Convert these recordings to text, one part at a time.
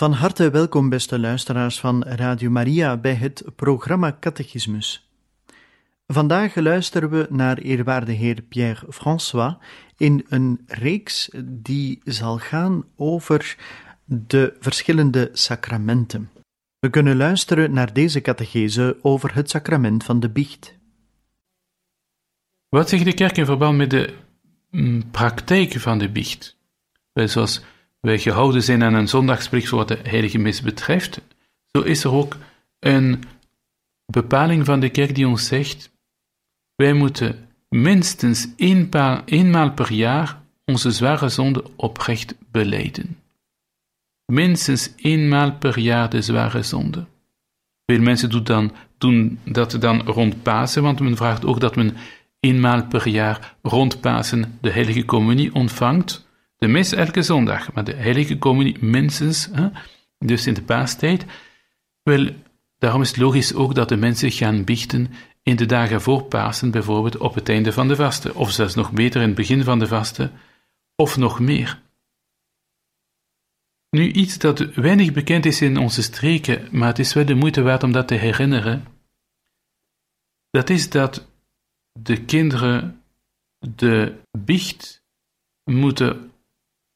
Van harte welkom, beste luisteraars van Radio Maria, bij het programma Catechismus. Vandaag luisteren we naar eerwaarde heer Pierre François in een reeks die zal gaan over de verschillende sacramenten. We kunnen luisteren naar deze catechese over het sacrament van de biecht. Wat zegt de kerk in verband met de mm, praktijk van de biecht? Zoals wij gehouden zijn aan een zondagsplicht wat de heilige mis betreft, zo is er ook een bepaling van de kerk die ons zegt, wij moeten minstens eenmaal per jaar onze zware zonde oprecht beleiden. Minstens eenmaal per jaar de zware zonde. Veel mensen doen, dan, doen dat dan rond Pasen, want men vraagt ook dat men eenmaal per jaar rond Pasen de heilige communie ontvangt, de mis elke zondag, maar de heilige communie minstens, hè? dus in de paastijd. Wel, daarom is het logisch ook dat de mensen gaan biechten in de dagen voor Pasen, bijvoorbeeld op het einde van de vaste, of zelfs nog beter in het begin van de vaste, of nog meer. Nu iets dat weinig bekend is in onze streken, maar het is wel de moeite waard om dat te herinneren. Dat is dat de kinderen de biecht moeten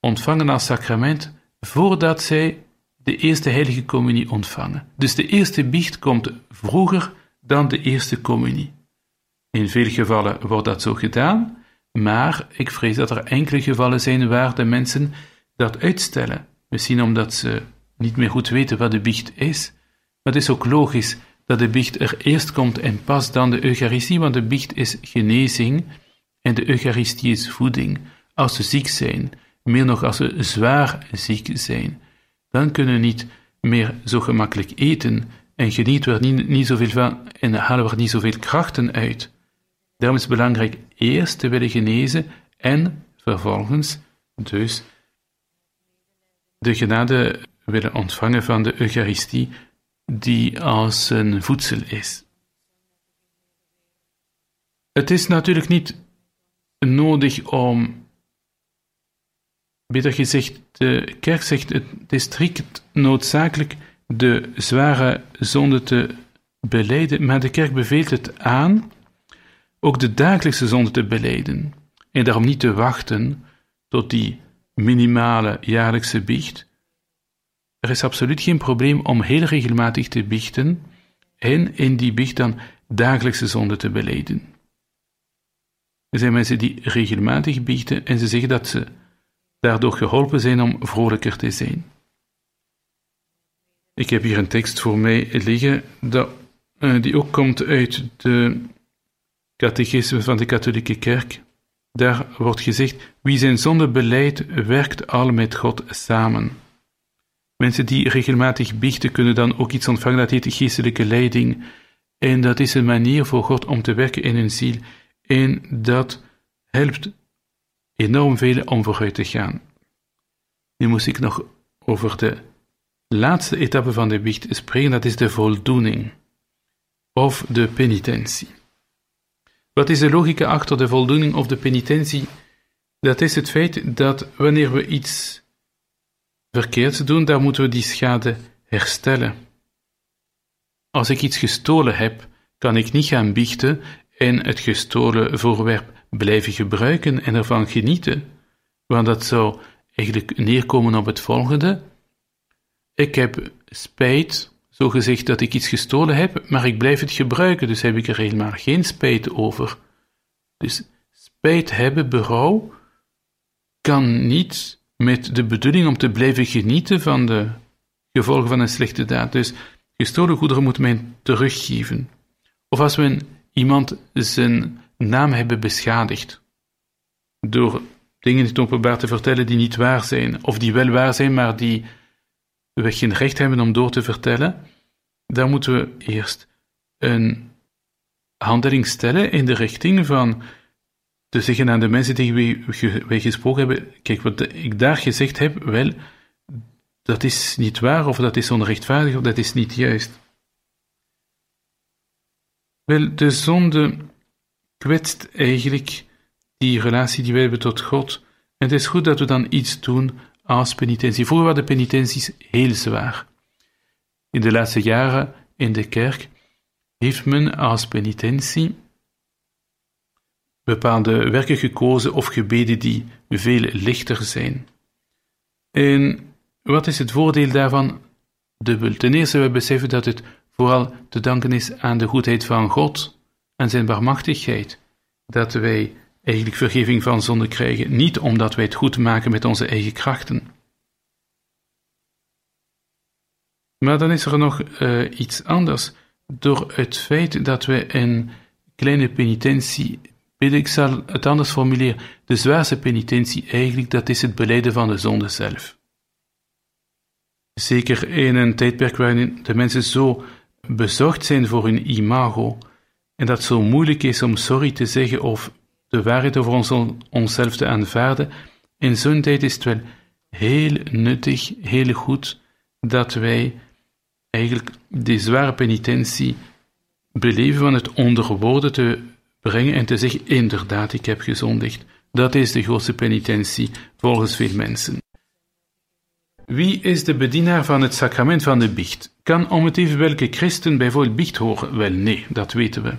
ontvangen als sacrament voordat zij de eerste heilige communie ontvangen. Dus de eerste biecht komt vroeger dan de eerste communie. In veel gevallen wordt dat zo gedaan, maar ik vrees dat er enkele gevallen zijn waar de mensen dat uitstellen. Misschien omdat ze niet meer goed weten wat de biecht is. Maar het is ook logisch dat de biecht er eerst komt en pas dan de Eucharistie, want de biecht is genezing en de Eucharistie is voeding. Als ze ziek zijn, meer nog als ze zwaar ziek zijn, dan kunnen we niet meer zo gemakkelijk eten en genieten we er niet, niet zoveel van en halen we er niet zoveel krachten uit. Daarom is het belangrijk eerst te willen genezen en vervolgens dus de genade willen ontvangen van de Eucharistie, die als een voedsel is. Het is natuurlijk niet nodig om beter gezegd, de kerk zegt het is strikt noodzakelijk de zware zonde te beleiden, maar de kerk beveelt het aan ook de dagelijkse zonde te beleiden en daarom niet te wachten tot die minimale jaarlijkse biecht. Er is absoluut geen probleem om heel regelmatig te biechten en in die biecht dan dagelijkse zonde te beleiden. Er zijn mensen die regelmatig biechten en ze zeggen dat ze daardoor geholpen zijn om vrolijker te zijn. Ik heb hier een tekst voor mij liggen uh, die ook komt uit de catechisme van de katholieke kerk. Daar wordt gezegd, wie zijn zonde beleidt, werkt al met God samen. Mensen die regelmatig biechten kunnen dan ook iets ontvangen, dat heet geestelijke leiding. En dat is een manier voor God om te werken in hun ziel. En dat helpt enorm veel om vooruit te gaan. Nu moest ik nog over de laatste etappe van de biecht spreken, dat is de voldoening of de penitentie. Wat is de logica achter de voldoening of de penitentie? Dat is het feit dat wanneer we iets verkeerds doen, dan moeten we die schade herstellen. Als ik iets gestolen heb, kan ik niet gaan biechten en het gestolen voorwerp blijven gebruiken en ervan genieten, want dat zou eigenlijk neerkomen op het volgende. Ik heb spijt, zo gezegd dat ik iets gestolen heb, maar ik blijf het gebruiken, dus heb ik er helemaal geen spijt over. Dus spijt hebben, berouw, kan niet met de bedoeling om te blijven genieten van de gevolgen van een slechte daad. Dus gestolen goederen moet men teruggeven. Of als men iemand zijn naam hebben beschadigd. Door dingen in het openbaar te vertellen die niet waar zijn, of die wel waar zijn, maar die we geen recht hebben om door te vertellen, dan moeten we eerst een handeling stellen in de richting van te zeggen aan de mensen tegen wie wij gesproken hebben, kijk, wat ik daar gezegd heb, wel, dat is niet waar, of dat is onrechtvaardig, of dat is niet juist. Wel, de zonde kwetst eigenlijk die relatie die wij hebben tot God. En het is goed dat we dan iets doen als penitentie. Vroeger waren de penitenties heel zwaar. In de laatste jaren in de kerk heeft men als penitentie bepaalde werken gekozen of gebeden die veel lichter zijn. En wat is het voordeel daarvan? Dubbel. Ten eerste, we beseffen dat het vooral te danken is aan de goedheid van God en zijn barmachtigheid, dat wij eigenlijk vergeving van zonde krijgen, niet omdat wij het goed maken met onze eigen krachten. Maar dan is er nog uh, iets anders. Door het feit dat we een kleine penitentie ik zal het anders formuleren. De zwaarste penitentie eigenlijk, dat is het beleiden van de zonde zelf. Zeker in een tijdperk waarin de mensen zo bezorgd zijn voor hun imago en dat het zo moeilijk is om sorry te zeggen of de waarheid over ons, onszelf te aanvaarden, in zo'n tijd is het wel heel nuttig, heel goed dat wij eigenlijk die zware penitentie beleven van het onder woorden te brengen en te zeggen: inderdaad, ik heb gezondigd. Dat is de grootste penitentie volgens veel mensen. Wie is de bedienaar van het sacrament van de biecht? Kan om het even welke christen bijvoorbeeld biecht horen? Wel nee, dat weten we.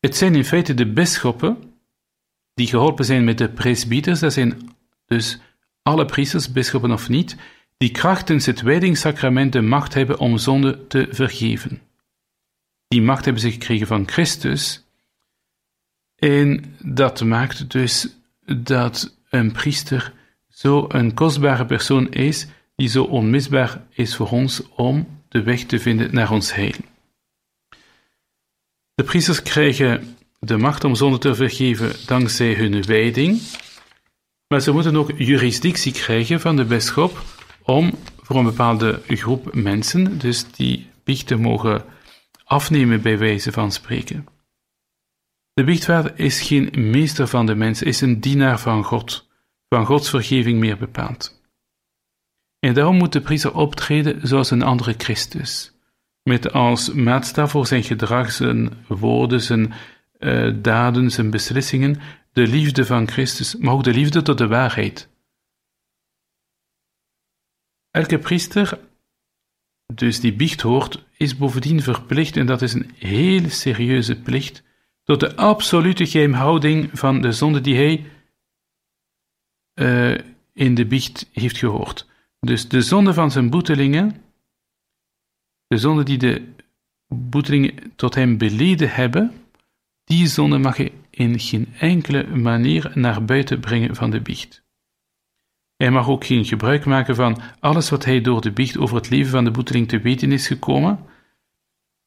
Het zijn in feite de bisschoppen die geholpen zijn met de presbyters, dat zijn dus alle priesters, bisschoppen of niet, die krachtens het wijdingssacrament de macht hebben om zonde te vergeven. Die macht hebben ze gekregen van Christus. En dat maakt dus dat een priester zo een kostbare persoon is, die zo onmisbaar is voor ons om de weg te vinden naar ons heil. De priesters krijgen de macht om zonde te vergeven dankzij hun wijding, maar ze moeten ook jurisdictie krijgen van de bisschop om voor een bepaalde groep mensen, dus die biechten mogen afnemen bij wijze van spreken. De biechtvader is geen meester van de mens, is een dienaar van God, van Gods vergeving meer bepaald. En daarom moet de priester optreden zoals een andere Christus, met als maatstaf voor zijn gedrag, zijn woorden, zijn uh, daden, zijn beslissingen, de liefde van Christus, maar ook de liefde tot de waarheid. Elke priester dus die biecht hoort, is bovendien verplicht, en dat is een heel serieuze plicht, tot de absolute geheimhouding van de zonde die hij uh, in de biecht heeft gehoord. Dus de zonde van zijn boetelingen, de zonde die de boetelingen tot hem beleden hebben, die zonde mag hij in geen enkele manier naar buiten brengen van de biecht. Hij mag ook geen gebruik maken van alles wat hij door de biecht over het leven van de boeteling te weten is gekomen.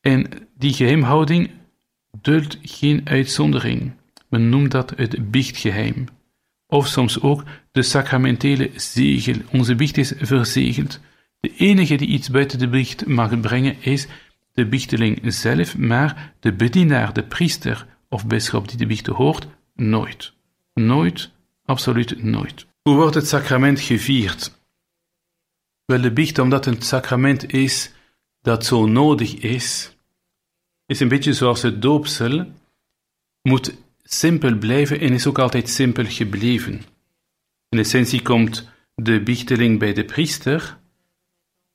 En die geheimhouding duldt geen uitzondering. Men noemt dat het biechtgeheim. Of soms ook de sacramentele zegel. Onze biecht is verzegeld. De enige die iets buiten de biecht mag brengen is de biehteling zelf, maar de bedienaar, de priester of bisschop die de biecht hoort, nooit. Nooit, absoluut nooit. Hoe wordt het sacrament gevierd? Wel, de biecht, omdat het sacrament is dat zo nodig is, is een beetje zoals het doopsel, moet simpel blijven en is ook altijd simpel gebleven. In essentie komt de biehteling bij de priester.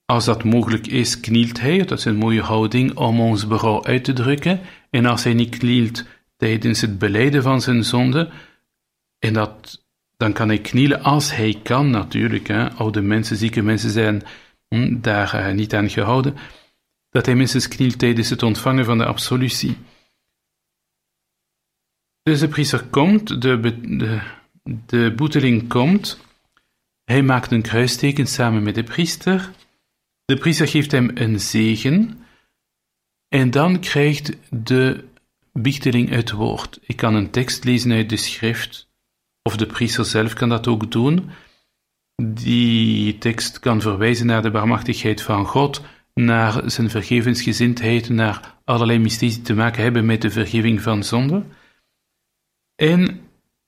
Als dat mogelijk is, knielt hij, dat is een mooie houding om ons berouw uit te drukken. En als hij niet knielt tijdens het beleiden van zijn zonde, en dat dan kan hij knielen als hij kan natuurlijk. Hè. Oude mensen, zieke mensen zijn hm, daar uh, niet aan gehouden. Dat hij minstens knielt tijdens het ontvangen van de absolutie. Dus de priester komt, de, de, de boeteling komt. Hij maakt een kruisteken samen met de priester. De priester geeft hem een zegen. En dan krijgt de biehteling het woord. Ik kan een tekst lezen uit de schrift of de priester zelf kan dat ook doen. Die tekst kan verwijzen naar de barmachtigheid van God, naar zijn vergevensgezindheid, naar allerlei mysteries die te maken hebben met de vergeving van zonde. En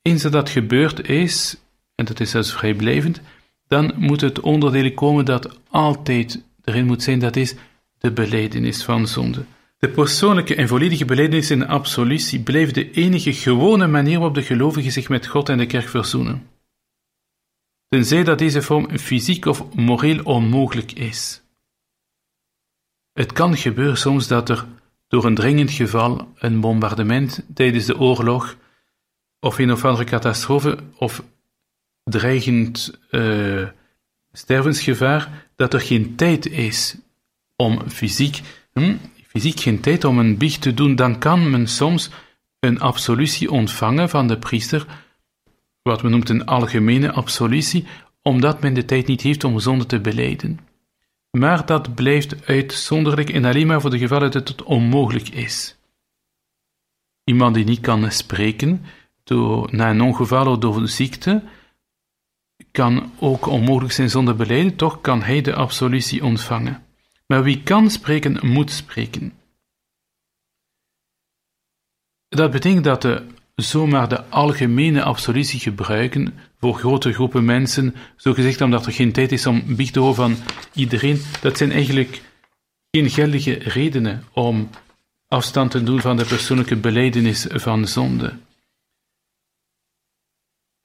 eens dat gebeurd is, en dat is zelfs vrijblijvend, dan moet het onderdeel komen dat altijd erin moet zijn, dat is de beleidenis van zonde. De persoonlijke en volledige belijdenis in absolutie blijft de enige gewone manier waarop de gelovige zich met God en de kerk verzoenen. tenzij dat deze vorm fysiek of moreel onmogelijk is. Het kan gebeuren soms dat er door een dringend geval, een bombardement tijdens de oorlog, of een of andere catastrofe, of dreigend uh, stervensgevaar, dat er geen tijd is om fysiek, hm, fysiek geen tijd om een biecht te doen, dan kan men soms een absolutie ontvangen van de priester, wat men noemt een algemene absolutie, omdat men de tijd niet heeft om zonde te beleiden. Maar dat blijft uitzonderlijk en alleen maar voor de gevallen dat het onmogelijk is. Iemand die niet kan spreken, door, na een ongeval of door ziekte, kan ook onmogelijk zijn zonder beleiden, toch kan hij de absolutie ontvangen. Maar wie kan spreken, moet spreken. Dat betekent dat we zomaar de algemene absolutie gebruiken voor grote groepen mensen, zo gezegd omdat er geen tijd is om biecht te horen van iedereen, dat zijn eigenlijk geen geldige redenen om afstand te doen van de persoonlijke beleidenis van zonde.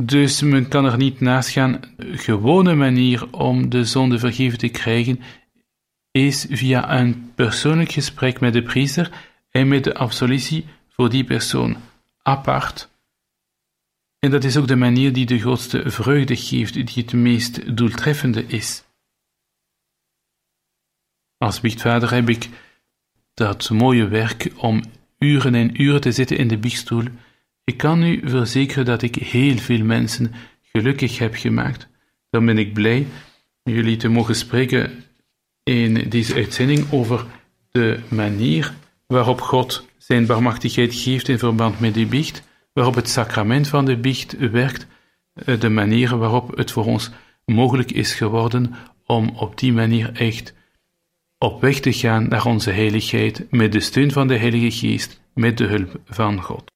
Dus men kan er niet naast gaan. gewone manier om de zonde vergeven te krijgen is via een persoonlijk gesprek met de priester en met de absolutie voor die persoon apart. En dat is ook de manier die de grootste vreugde geeft, die het meest doeltreffende is. Als biechtvader heb ik dat mooie werk om uren en uren te zitten in de biechtstoel. Ik kan u verzekeren dat ik heel veel mensen gelukkig heb gemaakt. Dan ben ik blij jullie te mogen spreken in deze uitzending over de manier waarop God zijn barmachtigheid geeft in verband met die biecht, waarop het sacrament van de biecht werkt, eh, de manier waarop het voor ons mogelijk is geworden om op die manier echt op weg te gaan naar onze heiligheid met de steun van de Heilige Geest, met de hulp van God.